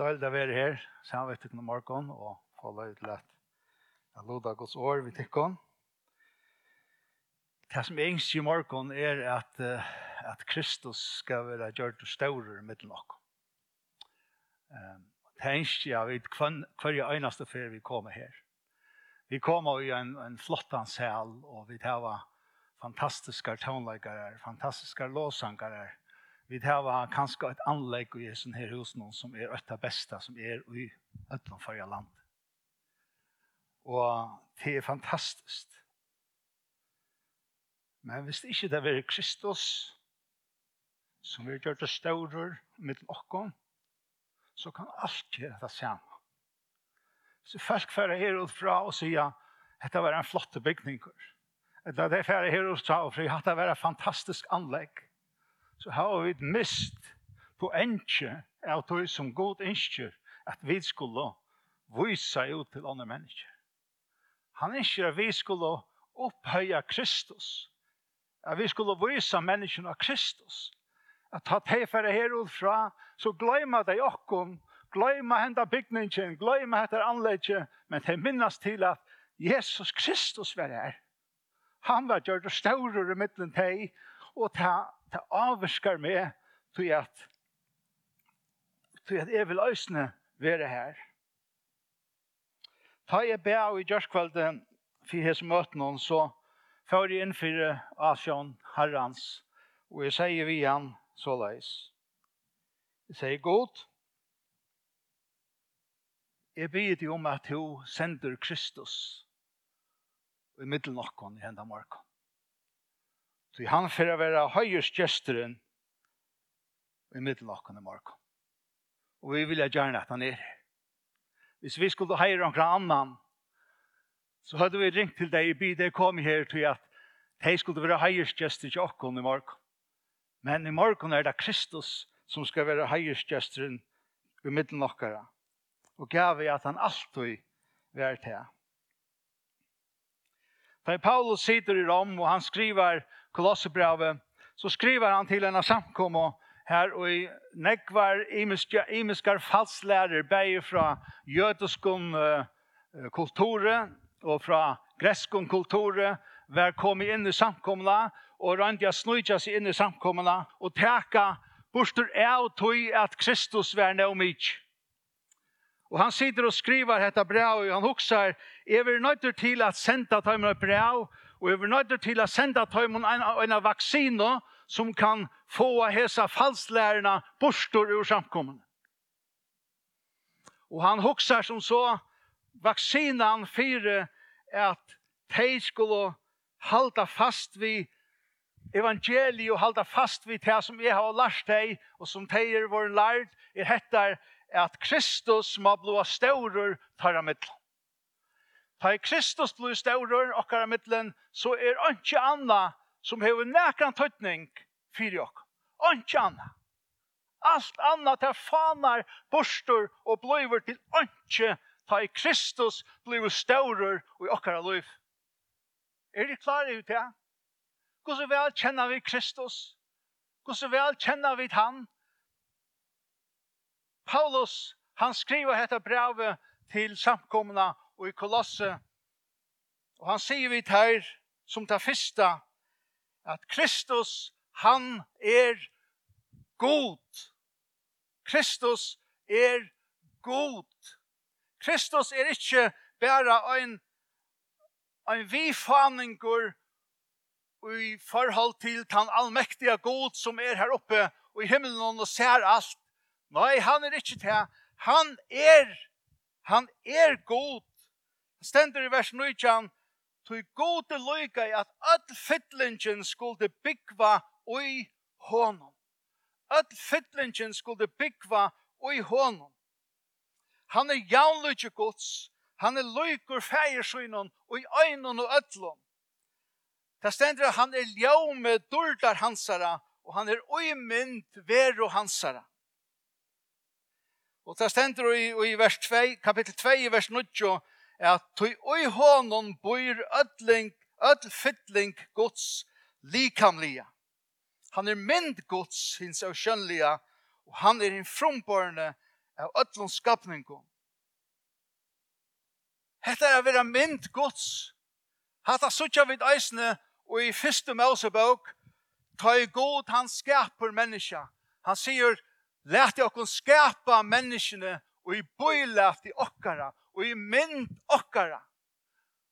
Døyld å være her, sammen med tikkene morgen, og få løy til at jeg loda Guds år ved tikkene. Det som er ønsker i morgen er at, at Kristus skal være gjørt og større med nok. Um, det ønsker jeg vet hver eneste før vi kommer her. Vi kommer i en, en flott ansel, og vi tar fantastiske tonleggere, fantastiske låsangere, Vi har kanskje et anlegg i sånne her hos noen som er et av beste, som er i utenfor land. Og det er fantastisk. Men hvis det ikke det er Kristus, som vi gjør det større med noen, så kan alt gjøre det samme. Så folk fører her ut fra og sier, dette var en flott bygning. Det det fører her ut fra og sier, dette var en fantastisk anlegg så har vi mist på enkje av tog som god ønsker at vi skulle vise ut til andre mennesker. Han ønsker at vi skulle opphøye Kristus. At vi skulle vise menneskene av Kristus. At ta tilfære herud fra, så gløyma de okken, gløyma henda bygningen, gløyma etter anlegget, men de minnes til at Jesus Kristus var her. Han var gjørt og større i midten til, og ta det avvirskar meg til at, til at jeg vil øsne være her. Ta jeg be av i gjørskvalget for hans møten hon, så får jeg inn for Asjon herrens, og jeg sier vi igjen så leis. Jeg sier god, jeg ber deg om at du sender Kristus i middelnokken i hendene morgen. Så han får være høyers gjesteren i middelåken i morgen. Og vi vil gjerne at han er her. Hvis vi skulle heire noen annan, så hadde vi ringt til deg i by, det kom her til at de skulle være høyers gjester til åkken i morgen. Men i morgen er det Kristus som skal være høyers gjesteren i middelåken. Og gav vi at han alltid var til. Da Paulus sitter i Rom og han skriver Kolossebrevet, så skriver han til en samkomma her og i nekvar imiska, imiskar falslærer bæger fra jødeskon uh, kulture og fra greskon kulture var kommet inn i samkommene, og rønt jeg snøytja seg inn i samkommene, og teka bostur av tog at Kristus var no mig. Og han sitter og skriver dette brev, og han hoksar, jeg vil nøyter til at senda tøymer brev, Og jeg vil nøyde til å sende dem en, en vaksine som kan få hese falslærerne bostor ur samkommen. Og han huxar som så vaksinen fire at de skulle halda fast vid evangeliet og halda fast vid det som jeg har lært deg og som de er vår lært er hettar at Kristus må blåa større tar av mittlen. Ta i Kristus blir større okkar i så er ikke anna som hever nekran tøytning fyrir okk. Ikke anna. Alt anna til fanar, borstor og bløyver til ikke ta i Kristus blir større i okkar liv. Er de klare ut det? Hvordan vel kjenner vi Kristus? Hvordan vel kjenner vi han? Paulus, han skriver dette brevet til samkomna og i Kolosse. Og han sier vi her, som det første, at Kristus, han er god. Kristus er god. Kristus er ikke bare en, en vifaninger i forhold til den allmektige god som er her oppe og i himmelen og ser alt. Nei, han er ikke det. Han er, han er god stendur i vers 19, tog gode lyga i at all fytlingen skulle byggva oi honom. All fytlingen skulle byggva oi honom. Han er jaunlutje gods, han er loikur fægersynun oi øynun og ötlun. Det stendur han er ljau durdar hansara og han er oi mynd veru hansara. Og det stendur i, i vers 2, kapittel 2, vers 9, at tui oi honon boir ödling, öll fytling gods likamlia. Han er mynd gods hins av kjønlia, og han er hinn frumborne av öllum skapningum. Hetta er a vera mynd Guds. Hatta sutja vid eisne og i fyrste Mosebok ta i god han skapar menneska. Han sier, let i okkon skapa menneskene og i boi i okkara og i mynd okkara.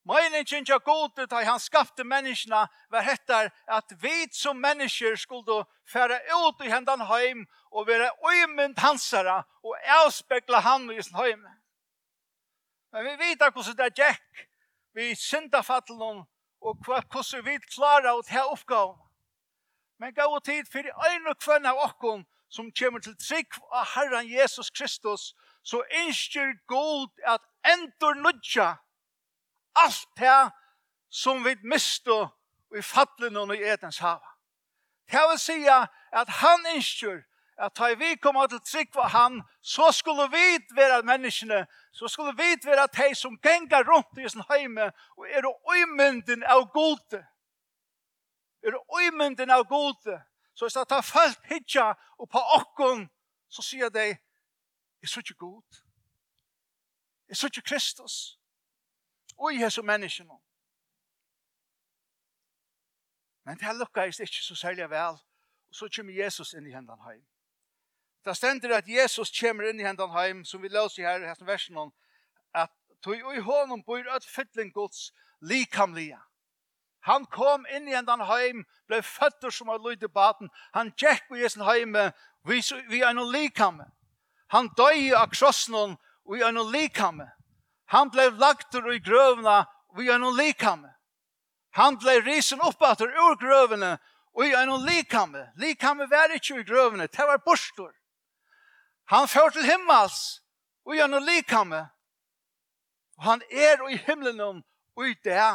Meningen til gode til han skapte menneskene var hettar at vi som mennesker skulle fære ut i hendan heim og være øymynd hansara og avspekla han i sin heim. Men vi vet hvordan det gikk vi syndafattelen og hvordan vi klarer å ta oppgaven. Men gav tid for en og kvann av okken som kommer til trygg av Herren Jesus Kristus, så innstyr god at endur nudja alt det som vi mistu i fallen og i etens hava. Det vil sige at han innskjør at ta vi kommer til trygg for han, så skulle vi være menneskene, så skulle vi være de som gengar rundt i sin heime, og er det øymynden av gode. Er det øymynden av gode. Så hvis det tar folk hitja og på okken, så sier de, jeg er så ikke god. Jeg så ikke Kristus. Og i hese menneskene. Men det lukkes ikke så særlig vel. Og så kommer Jesus inn i hendene heim. Det stender at Jesus kommer inn i hendene heim, som vi løser her i hesten versen om, at tog i hånden bor et fytling gods likamlige. Han kom inn i hendene heim, ble føtter som har lyd i baden. Han gikk i hesten heim, vi, vi er noen likamme. Han døg av krossen i en likamme. Han blei lagt i grøvna er noen likame. Han blei risen oppater ur grøvene vi er noen likame. Likame var ikke i grøvene, det var borstor. Han før til himmels i en likame. Og han er i himmelen i det,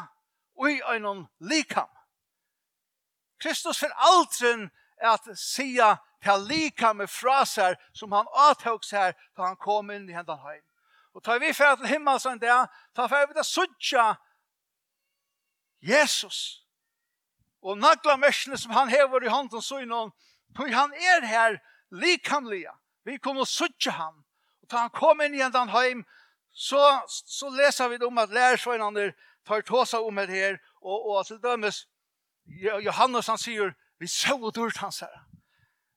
vi er noen likame. Kristus for aldrin at sia til lika med fraser som han avtog här da han kom in i hendene hem. Och tar vi för til himmel en dag, tar för vi til suttja Jesus. Och nagla mersene som han hever i handen så innan, tog han är här likamlige. Vi kommer suttja han. Och tar han kom in i händan hem, så, så läser vi om att lärsvännander tar tåsa om det här, och, og til dømes, Johannes han säger, vi såg dörrt hans herre.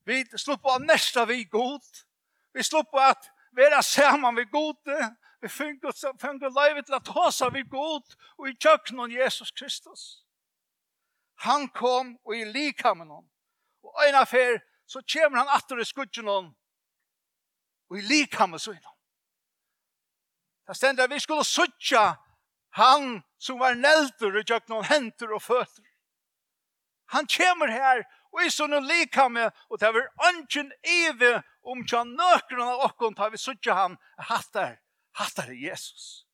Vi slipper på nesta vi god. Vi slipper at vera saman vi gode. Vi fungerer leivet til at hasa vi god og i kjøkken av Jesus Kristus. Han kom og i likamen hon. Og en affär så kommer han atter i skudgen hon og i likamen så innan. Det stender vi skulle suttja han som var neldur i kjøkken av henter og føtter. Han kommer her og i sånne likame, og det var ønsken evig om tja nøkron av okkon, tar vi suttja han, hattar, hattar Jesus.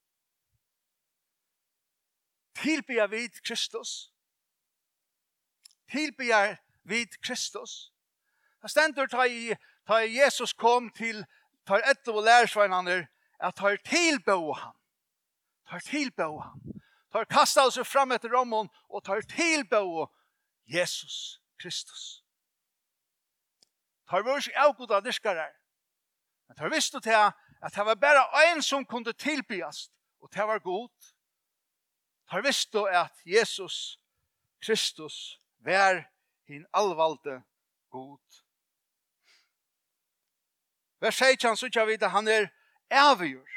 Tilbyr vid Kristus. Tilbyr vid Kristus. Det stendur ta i, ta i Jesus kom til, ta i etter og lærersveinene, at ta i tilbå han. Ta i tilbå han. Ta i kasta oss fram etter romon, og ta i tilbå Jesus. Kristus. Tar var ikke avgoda diskare. men tar visst til at det var bare en som kunde tilbyast, og det var god. Tar visst at Jesus Kristus var hin allvalde god. Vers 16 så kan vi det, han er avgjør.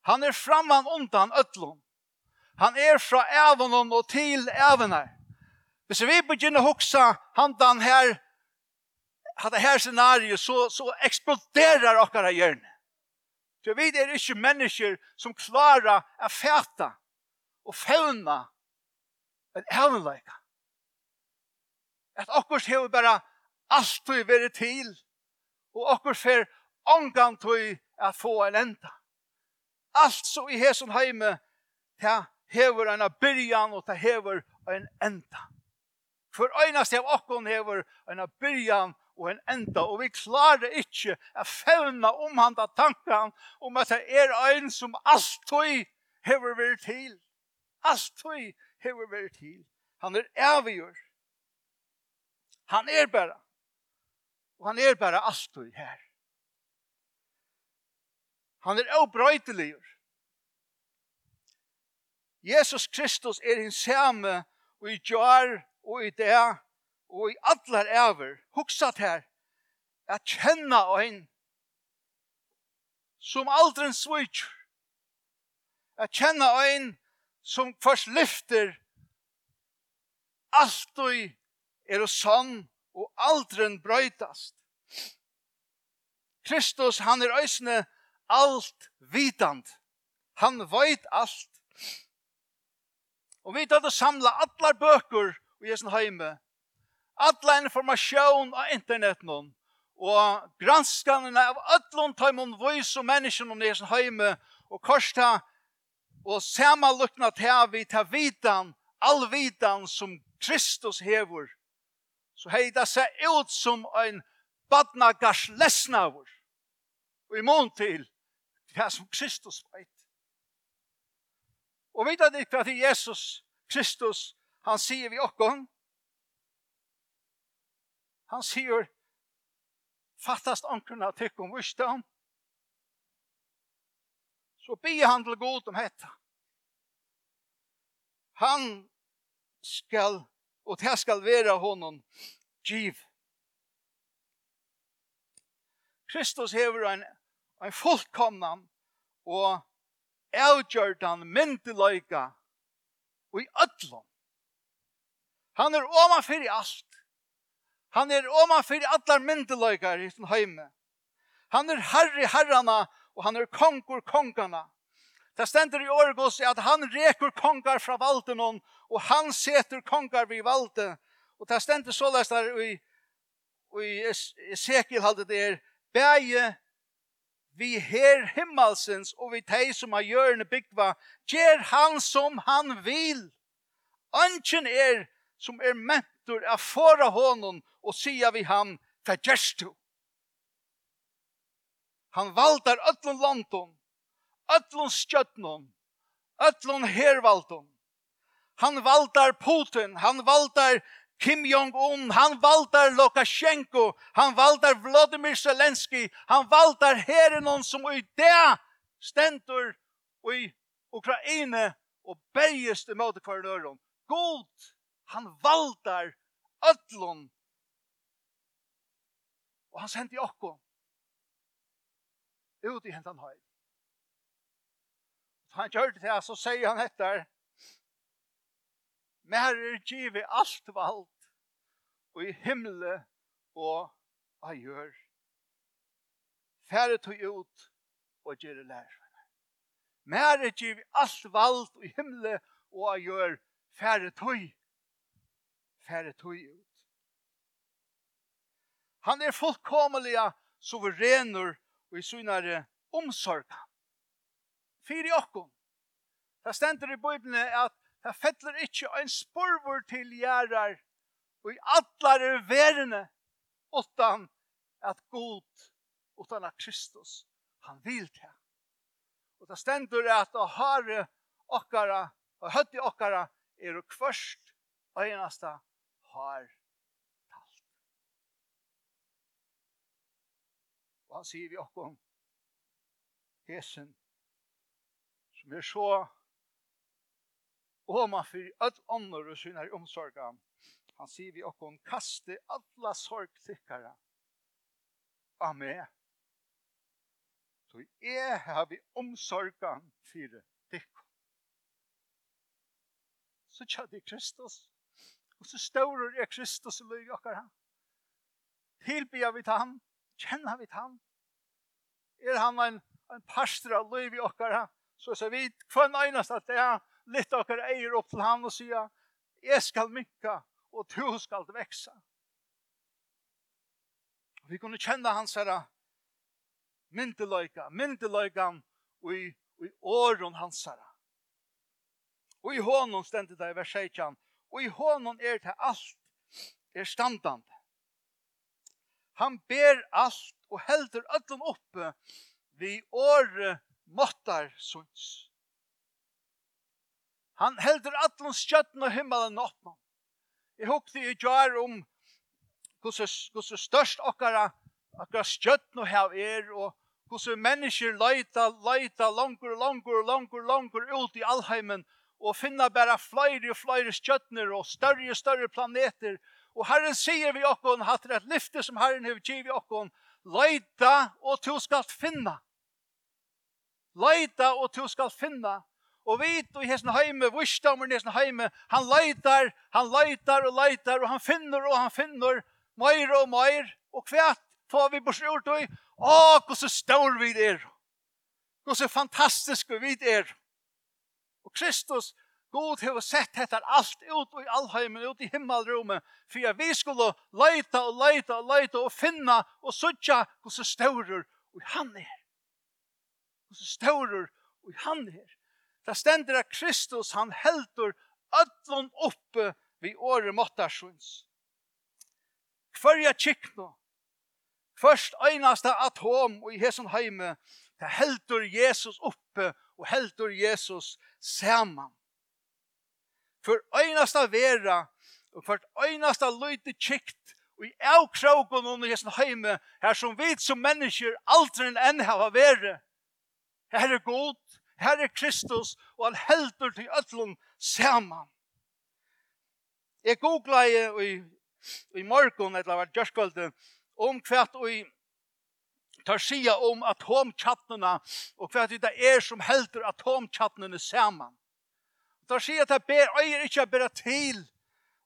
Han er framman undan ötlun. Han er fra ävonen og til ävenar. Hvis vi begynner å huske handan her, hadde her scenario, så, så eksploderer okkara hjørne. For vi er ikke mennesker som klarer å fæta og fevna en evnleika. At okkurs hever bare alt du veri til, og okkurs fer omgang du at få en enda. Alt så i hesson heime, ta hever en byrjan og ta hever en enda. For øynast av okkon hever en byrjan og en enda, og vi klarer ikkje a fevna omhanda tankan om at det er ein som alltid hever vært til. Alltid hever vært til. Han er avgjør. Han er bara. Og han er bara alltid her. Han er avbrøytelig. Jesus Kristus er en samme og i jar og i det og i allar æver hugsat her at kjenna ein som aldrin switch at kjenna ein som først lyfter alt og er og sann og aldrin brøytast Kristus han er øysne alt vitand han veit alt Og vi tar det samla allar bøkur i hesen heime. Alla information av internetnon og granskanene av öllun taimon vois og menneskene om hesen heime og korsta og samanlukna til vi ta vitan, all vitan som Kristus hevur. Så hei det seg ut som ein badnagars lesnavur. Og i mån til det som Kristus veit. Og vet at det er Jesus, Kristus, Han sier vi okkon. Han sier, fattast ankerna tykk om. Så be han til god om hetta. Han skal, og det skal være honom, giv. Kristus hever en, en fullkomnan og avgjørdan myndeløyga og i ødlom. Han er omanfyr i alt. Han er omanfyr i allar myndeløykar i sin heime. Han er herre herrana, og han er kongur kongana. Det stender i Orgos at han rekur kongar fra valden hon, og han setur kongar vid valden. Og det stender såleis der i, i Ezekiel halde det er, Bæje vi her himmelsens og vi teg som har gjørne byggva, gjer han som han vil. Anken er som er mentor av fara honom og sia vi han, ta gjerst du. Han valdar öllun landon, öllun stjötnon, öllun hervaldon. Han valdar Putin, han valdar Kim Jong-un, han valdar Lukashenko, han valdar Vladimir Zelensky, han valdar herren som i det stendur i Ukraina og bergist i møte kvarnøren. God Han valdar ödlon. Og han sendi okko ut i hentan høy. Så han gjør det til, så sier han etter, Mer er givet alt vald, og i himle og av gjør. Færre tog ut og gjør det lærere. Mer er givet alt vald, og i himle og av gjør. Færre tog færre tog ut. Han er fullkomliga suverener og i synare omsorga. Fyri okkon. Det stender i Bibelen at det fettler ikkje en sporvor til gjerrar og i allar verene utan at god utan at Kristus han vil til. Og det stender at å hare okkara og høtti okkara er og kvørst og enasta har talt. Og han sier vi okkom, hesen, som er så åma for öll ånder og synar omsorga han sier vi okkom, kaste alla sorg tykkara av meg. Så jeg har vi omsorga for tykk. Så tja det Kristus, Og så stårer er Kristus og lyg okkar han. Tilbyr vi til han, kjenner vi til han. Er han en, en pastor av liv i okkar Så så ser vi kvann einast at det er litt okkar eier opp til han og sier, jeg skal mykka og du skal veksa. Vi kunne kjenne hans herre myndeløyga, myndeløygan og i, og i åren hans herre. Og i hånden stendet det i vers 16, og i hånden er det alt er standande. Han ber alt og heldur öllum oppe vi åre måttar sunds. Han heldur öllum stjøtten og himmelen oppe. Jeg hukte i jar om hvordan størst okkara, okkara stjøtten og hev er og hvordan mennesker leita, leita, langur, langur, langur, langur ut i allheimen og finna bara flere og flere skjøttner og større og større planeter. Og Herren sier vi okkon, hatt det et lyfte som Herren har givet okkon, leida og to skal finna. Leida og to skal finna. Og vi og hesten heime, vissdommer i hesten heime, han leitar, han leitar og leitar, og han finner og han finner, meir og meir, og kvært får vi bors ut og, å, hvordan stor vi er, hvordan fantastisk vi er. Og Kristus, God hever sett hettar allt ut i allheimen, ut i himmelrummet, for vi skulle leita og leita og leita og finna og sutja hos staurer og han er. Hos staurer og han er. Det stender at Kristus, han heldur ödlun oppe vi åre måttarsons. Hverja kikno, Først einasta atom og i hesson heime, det heldur Jesus oppe og heldur Jesus saman. For øynasta vera, og for øynasta løyte kikt, og i avkrogen under hesson heime, her som vi som mennesker aldri enn hava vera. Her er god, her er Kristus, og han heldur til öllum saman. Jeg googla i, i, i morgon, eller var djørskvalde, om kvart og i tar sia om atomkjattnene, og hva det er som helter atomkjattnene saman. Tar sia at det ber, øyer ikke bare til,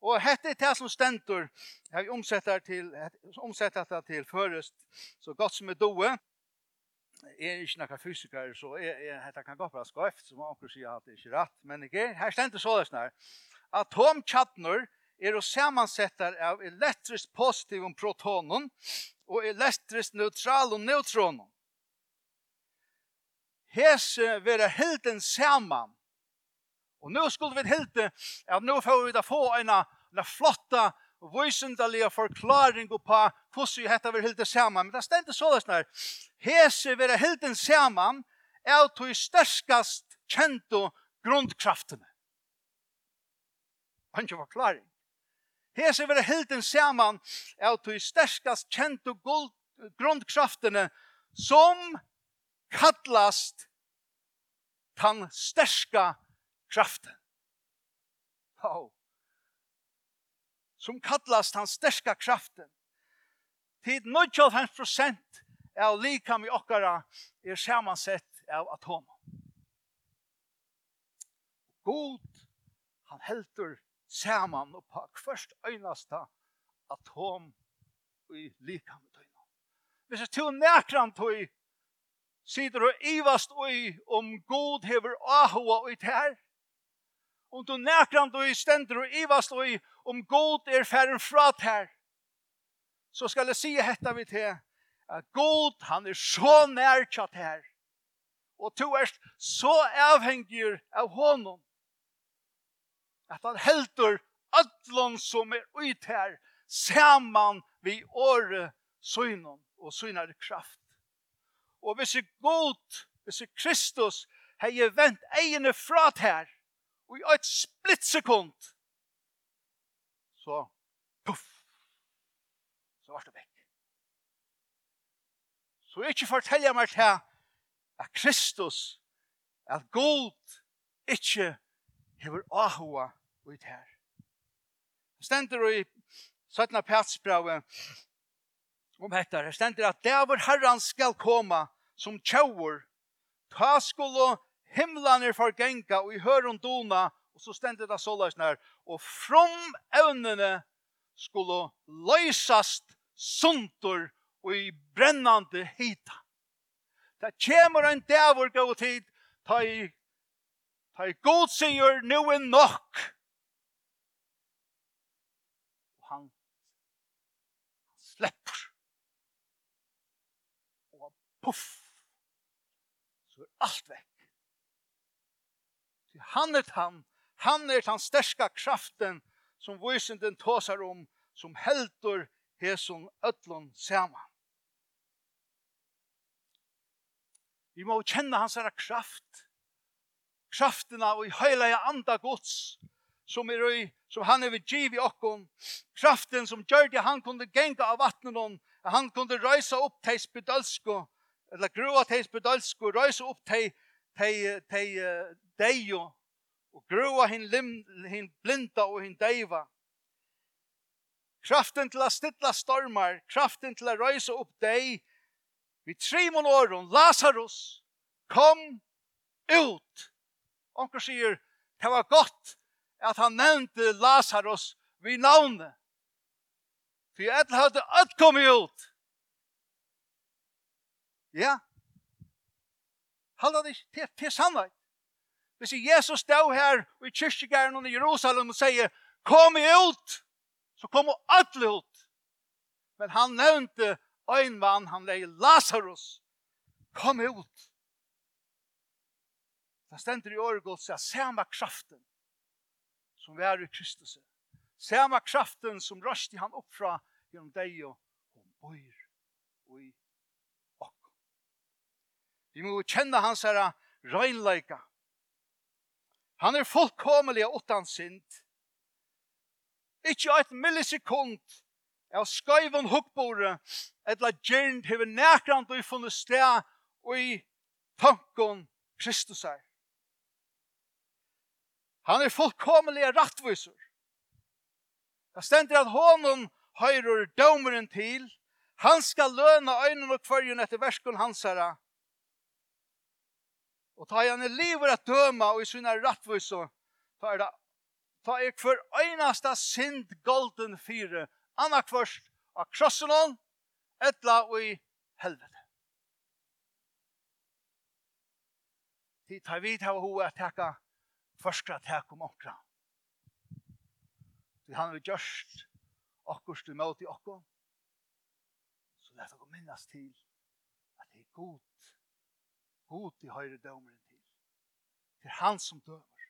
og hette er det som stentor, jeg omsetter, til, omsetter det til først, så godt som er doe, Jeg er ikke noen fysiker, så jeg, jeg, dette kan gå på skøyft, som anker sier at det er ikke rett, men ikke, her stender så det sånn her. Atomkjattner er å sammansätta av elektriskt positivum protonen og elektrisk neutral og neutronen. Hese vera helden saman. Og nå skulle vi helte at nå får vi da få en, en flotta vysendalige forklaring på hvordan dette vil helte saman. Men det stendte så det snart. Hese vera helden saman er to i sterskast kjento grundkraftene. Han ikke forklaring. Hese vera hilden saman av tog sterskast kjent og grundkraftene som kallast tan sterska kraften. Oh. Som kallast tan sterska kraften. Tid 95% av likam i okkara er samansett av atom. God, han heldur saman og på først øynasta atom i likam tøyna. Hvis jeg tog nekran tøy, sider og ivast oi om god hever ahua oi tær, om du nekran tøy stender og ivast oi om god er færen fra tær, så skal jeg si hetta vi til, at god han er så nærkjatt her, og to erst så avhengig av honom, at han heldur ödlon som er ut her saman vi åre synon og synare kraft. Og hvis er god, hvis er Kristus, hei er vent egene fra her, og i et splittsekund, så puff, så var det vekk. Så ikke fortelle meg til at Kristus, at god, ikke hever ahua og i tær. Det stender i 17. Petsbravet om dette. Det stender at det hvor Herren skal komme som tjauer, ta skulle himlaner forgenka og i hørundona, og så stender det såleis nær, og from evnene skulle løysast sunter og i brennande hita. Det kommer en dævur gå tid, ta i, ta i god sier, nu er nok, sleppur. Og puff, så er alt vekk. Han er han, han er den sterska kraften som vysinden tåsar om, som heldur hesson öllon saman. Vi må kjenne hans herre kraft, kraften av i høyla anda gods, som er i, som han er giv i okkon, kraften som gjør det han kunne genga av vattnet om, at han kunne røysa opp til spedalsko, eller grua til spedalsko, røysa opp til, til, til uh, deio, og grua hin, lim, hin blinda og hin deiva. Kraften til a stilla stormar, kraften til a røysa opp dei, vi trimon åren, Lazarus, kom ut. Onker sier, det var godt at han nevnte Lazarus vid navnet. For jeg etter hadde alt kommet ut. Ja. Halda det til, til sannhet. Hvis Jesus stod her i kyrkjegæren i Jerusalem og sier, kom ut, så kom alle ut. Men han nevnte en mann, han leie Lazarus, kom ut. Det stender i året godt, ser samme kraften som var i Kristus. Sama kraften som rösti han upp fra genom dig og hon bor och i och. Vi må kjenne hans herre reinleika. Han er fullkomelig utan synd. Ikke et millisekund av skøyven hukkbore etla gjernt hever nekrand og i funnet sted og i tanken Kristus er. Han er fullkomelig rattviser. Det stender at honom høyrer dømeren til. Han skal løna øynene og kvarjen etter verskon hans herre. Og ta han i livet at døma og i sina rattviser, ta er det ta er hver einasta synd golden fyre, anna kvørst av krossen hon, etla og i helvete. Ti ta vid hava hoa at teka forskra tek om okra. Så han har gjørst okkurst i møte i okkur. Så lett å minnes til at det er god, god i høyre dømeren til. Det er han som dømer.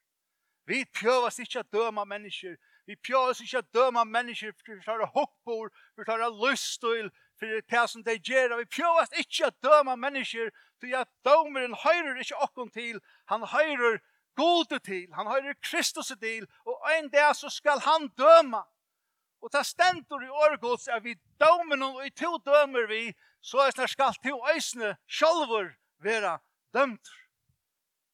Vi pjøves ikke å døme mennesker. Vi pjøves ikke å døme mennesker for å ta hoppor, for å ta lyststøyl, for det som de gjør. Vi pjøves ikke å døme mennesker, for at dømeren høyrer ikke okkur til. Han høyrer gode til, han høyrer Kristus til, og en dag så skal han døma. Og ta stendur i årgods er vi dømen, og i to dømer vi, så er det skal to øysene sjolver vera dømt.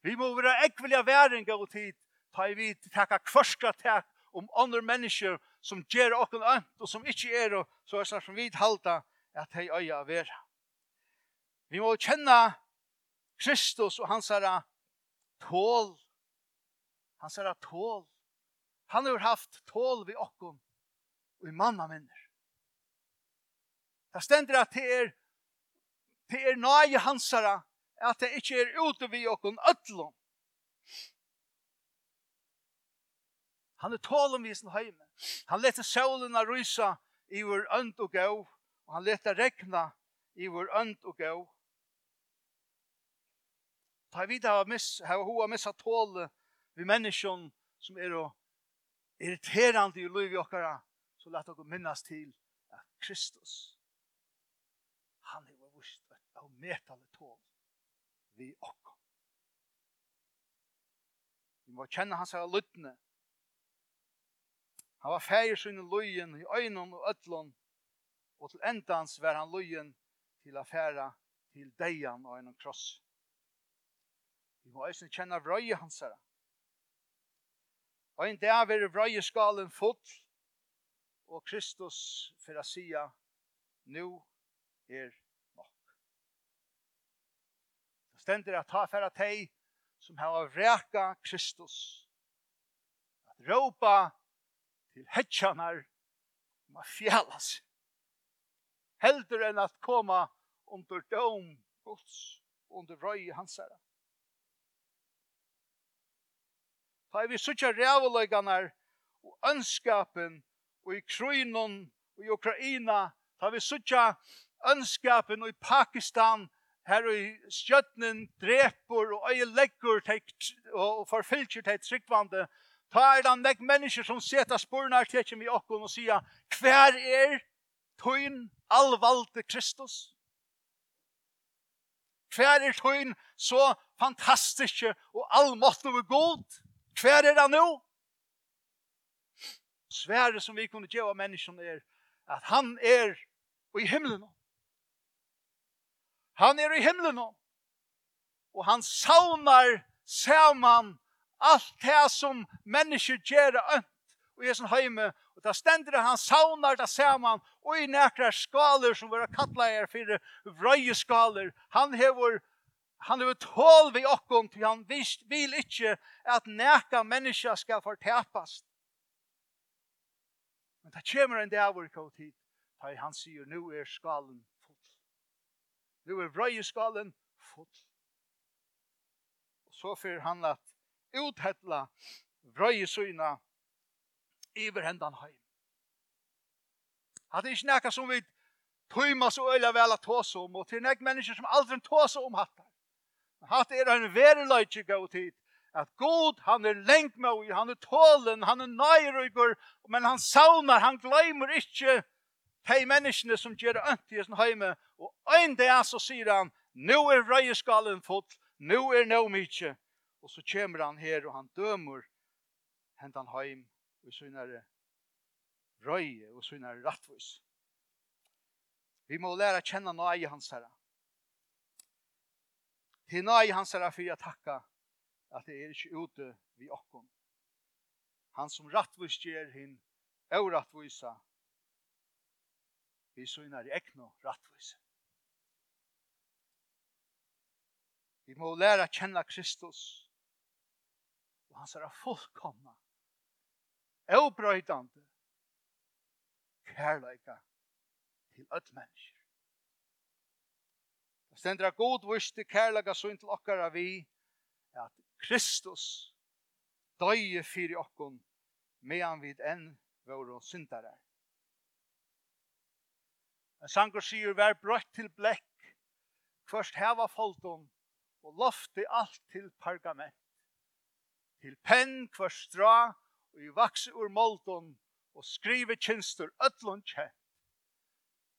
Vi må vera ekvelige væringa og tid, ta i vi takka kvarska takk om andre mennesker som gjør okken ønt, og som ikke er, og så er det som vi halda at de øya vera. Vi må kjenne Kristus og hans herre tål Han ser at tål. Han har haft tål vi okkom og i manna minner. Det stender at det er det er nøye hansara at det ikke er ute vi okkon ødlom. Han er tålen vi sin heime. Han leter solen av rysa i vår ønd og gau, og han leter regna i vår ønd og gau. Ta vid hava miss, hava hoa missa tåle vi menneskjon som er og irriterande i liv i okkara, så lett okkur minnas til at Kristus, han er vår vurs, og metale tål vi okkur. Vi må kjenne hans her lyttene. Han var feir sin løyen i øynene og ødlån, og til endans var han løyen til affæra til deian og en kross. Vi må også kjenne vrøye hans herre Og en dag vil vrøyeskalen fot, og Kristus for å si nå er nok. Det stender at ta for at hei som har vreka Kristus, at råpa til hetsjanar om å fjæla seg, heldur enn at koma under dom Guds, under røy hans herre. Ta vi suttja rævuløyganar og ønskapen og i Krynon og i Ukraina. Ta vi suttja ønskapen og i Pakistan her i stjøtnen dreper og øye legger og forfylkjer til tryggvande. Ta er det nek mennesker som seta spurnar til ikke vi okkon og sier hver er tøyn allvalde Kristus? Hver er tøyn så fantastiske og allmåttige god? Hver er det nå? Svære som vi kunne gjøre menneskene er at han er i himmelen. Han er i himmelen. Og han saunar saman allt det som mennesker gjør ønt og i sin heime. Og da stender det han saunar det saman og i nekra skaler som var for vrøye skaler. Han hever Han er tål vi okkom, til han visst vil ikkje at neka menneska skal fortapast. Men det kommer en dag vår kått hit, da han sier, nu er skalen full. Nu er vrøyeskalen full. Og så fyrir han at uthetla vrøye syna iver hendan heim. Hadde ikkje er som vi tøyma så øyla vel at tåse om, og til nek mennesker som aldri tåse om hatta. Hatt er en verleitje gav tid. At god, han er lengt med, han er tålen, han er nøyrykker, men han saunar, han gleimer ikkje de menneskene som gjør ønt i sin heime. Og en dag så sier han, nu er røyeskalen fått, nu er no mykje. Og så kommer han her og han dømer hentan heim og synare røye og synare rattvis. Vi må læra kjenne nøye hans herre. Til nøy hans er fyrir jeg takka at det er ikke ute vi okkom. Han som rattvis gjer hin og rattvisa vi synar i ekno rattvis. Vi må læra kjenne Kristus og hans er fullkomna og brøydande kærleika til öll mennesker. Stendra god vurste kærlega søyn til okkara vi at Kristus døye fyrir okkon medan við enn våre syndare. En sangur sier vær brøtt til blekk, først heva folton og lofte alt til pergament. Til penn hver stra og i vaks ur molton og skrive kynstur ötlun kjent.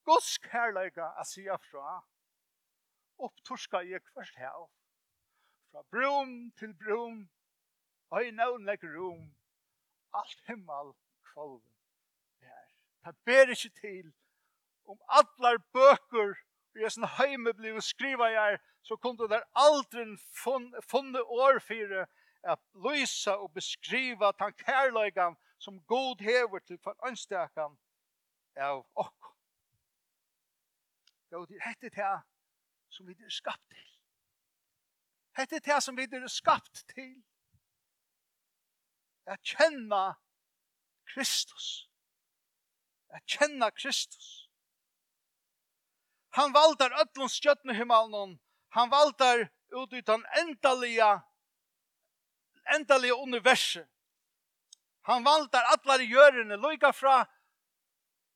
Guds kærleika a sia fra opptorska i kvart hav. Fra brum til brum, og i navn legg rum, alt himmel kvalven her. Det ber ikke til om allar bøker og jeg sånn heime bliv skriva jeg, så kunne der aldri funne år for at lysa og beskriva tan kærløygan som god hever til for ønstakan av okk. Det er hette til som vi er skapt til. Hette er det som vi er skapt til. At kjenner Kristus. At kjenner Kristus. Han valdar öllum skjøttene himmelen. Han valdar ut i den endelige, endelige universet. Han valdar allar i jörene, loika fra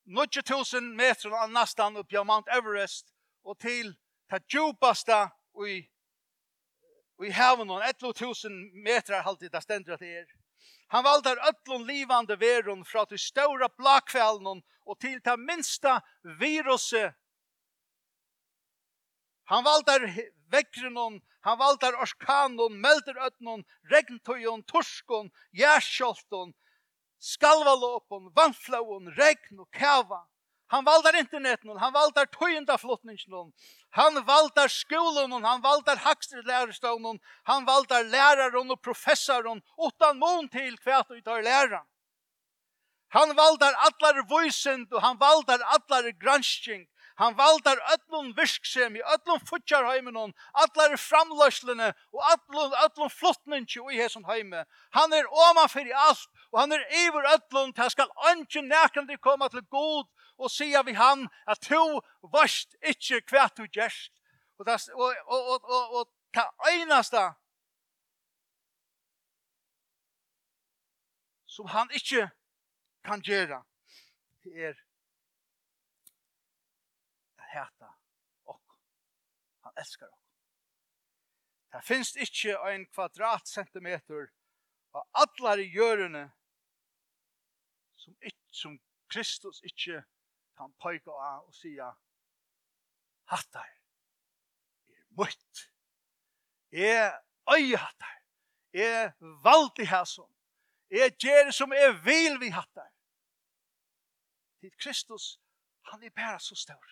9000 meter av nesten upp i Mount Everest og til ta djupasta i, i haven, 11.000 meter halvtid, det stendur at er. Han valde öllon livande veron fra til stora blakfjallnon og til ta minsta viruset. Han valde vekkrenon, han valde orskanon, melderøtnon, regntøyon, torskon, jærsjolton, skalvalåpon, vannflåon, regn og kava. Han valdar interneten, han valdar tøyendaflottningen, han valdar skolen, han valdar hakstrelærerstånden, han valdar læreren og professoren, utan mån til hva du tar læreren. Han valdar allar voisend, og han valdar allar gransking, Han valdar öllum virksemi, öllum futjarheiminum, allar framlöslene og öllum, öllum flottningi i hesson heime. Han er oman fyrir alt og han er yfir öllum, það skal ønsken nekandi koma til god og sia vi han at to varst ikkje hva du gjerst. Og das og, og, og, og, og ta einasta som han ikkje kan gjøre er hata og ok. Han elskar ok. Det finnes ikke en kvadratcentimeter av allar i hjørene som, ikke, som Kristus ikke kan pojka av og sia hattar er møtt. er øye hattar. Jeg vald hæsson. Jeg gjør det som er vil vi hattar. Til Kristus, han er bare så stor.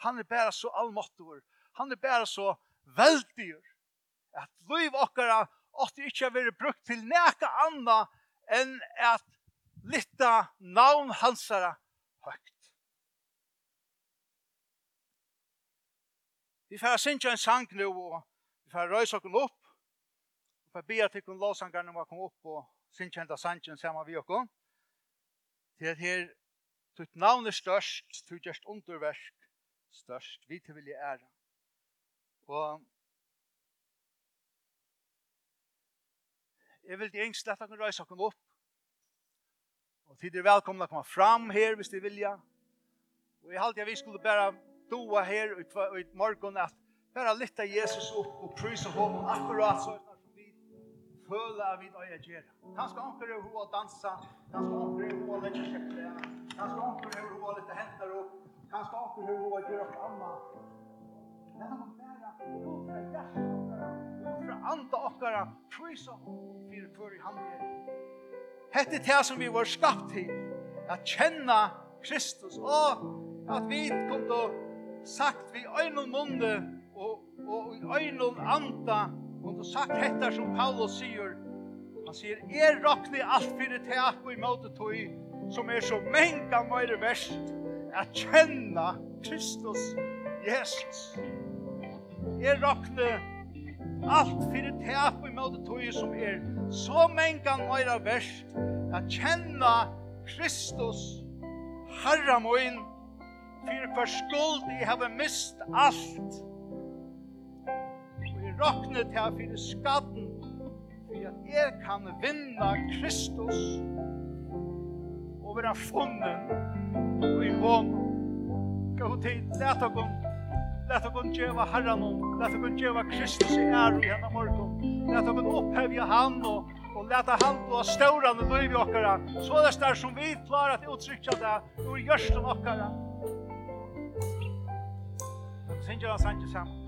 Han er bare så allmåttor. Han er bare så veldigur. At liv okkara åtte ikke har vært brukt til neka anna enn at litta navn hansara høgt. Vi får synge en sang nu og vi får røyse oss upp. Vi får be at vi kan låsa en gång kom upp og synge enda sangen samman vi och Til att här tutt navn är størst, til just underverk størst, Vi til vilje ære. Og jeg vil til engst at dere røyse oss opp. Og tid er velkomne å komme fram her hvis dere vilja. Og jeg halte at vi skulle bare doa her ut i morgon at bara lytta Jesus opp og prysa honom akkurat så som vi føler vi då är gjerra. Han skal omkring röra hur dansa, han skal omkring röra hur att lägga han skal omkring röra hur att hentar opp, han skal omkring röra hur gjerra göra framma. Men han bara utfra hjärtat okkara, utfra anda okkara, prisa fyrir fyrir han er. Hette det som vi var skapt til, at kjenna Kristus, og at vi kom til sagt vi øynum munde og, og i øynum anda og du sagt hetta som Paulus sier han sier er rokni alt fyrir teak og i måte tog som er så menga meire verst at kjenna Kristus Jesus er rokni alt fyrir teak og i måte tog som er så menga meire verst at kjenna Kristus Herra moin fyrir hver skuld jeg har mist alt. Og jeg råkner til her fyrir skatten, for at jeg kan vinna Kristus og være funnen og i hånd. Gå til, let og gong, let og gong djeva herran om, let og gong djeva Kristus i ære i henne morgon, let og gong opphevja han og og leta han blå stauran og løyvi okkara, så det er som vi klarar at utrykja det ur gjørsten okkara synger han sanger sammen.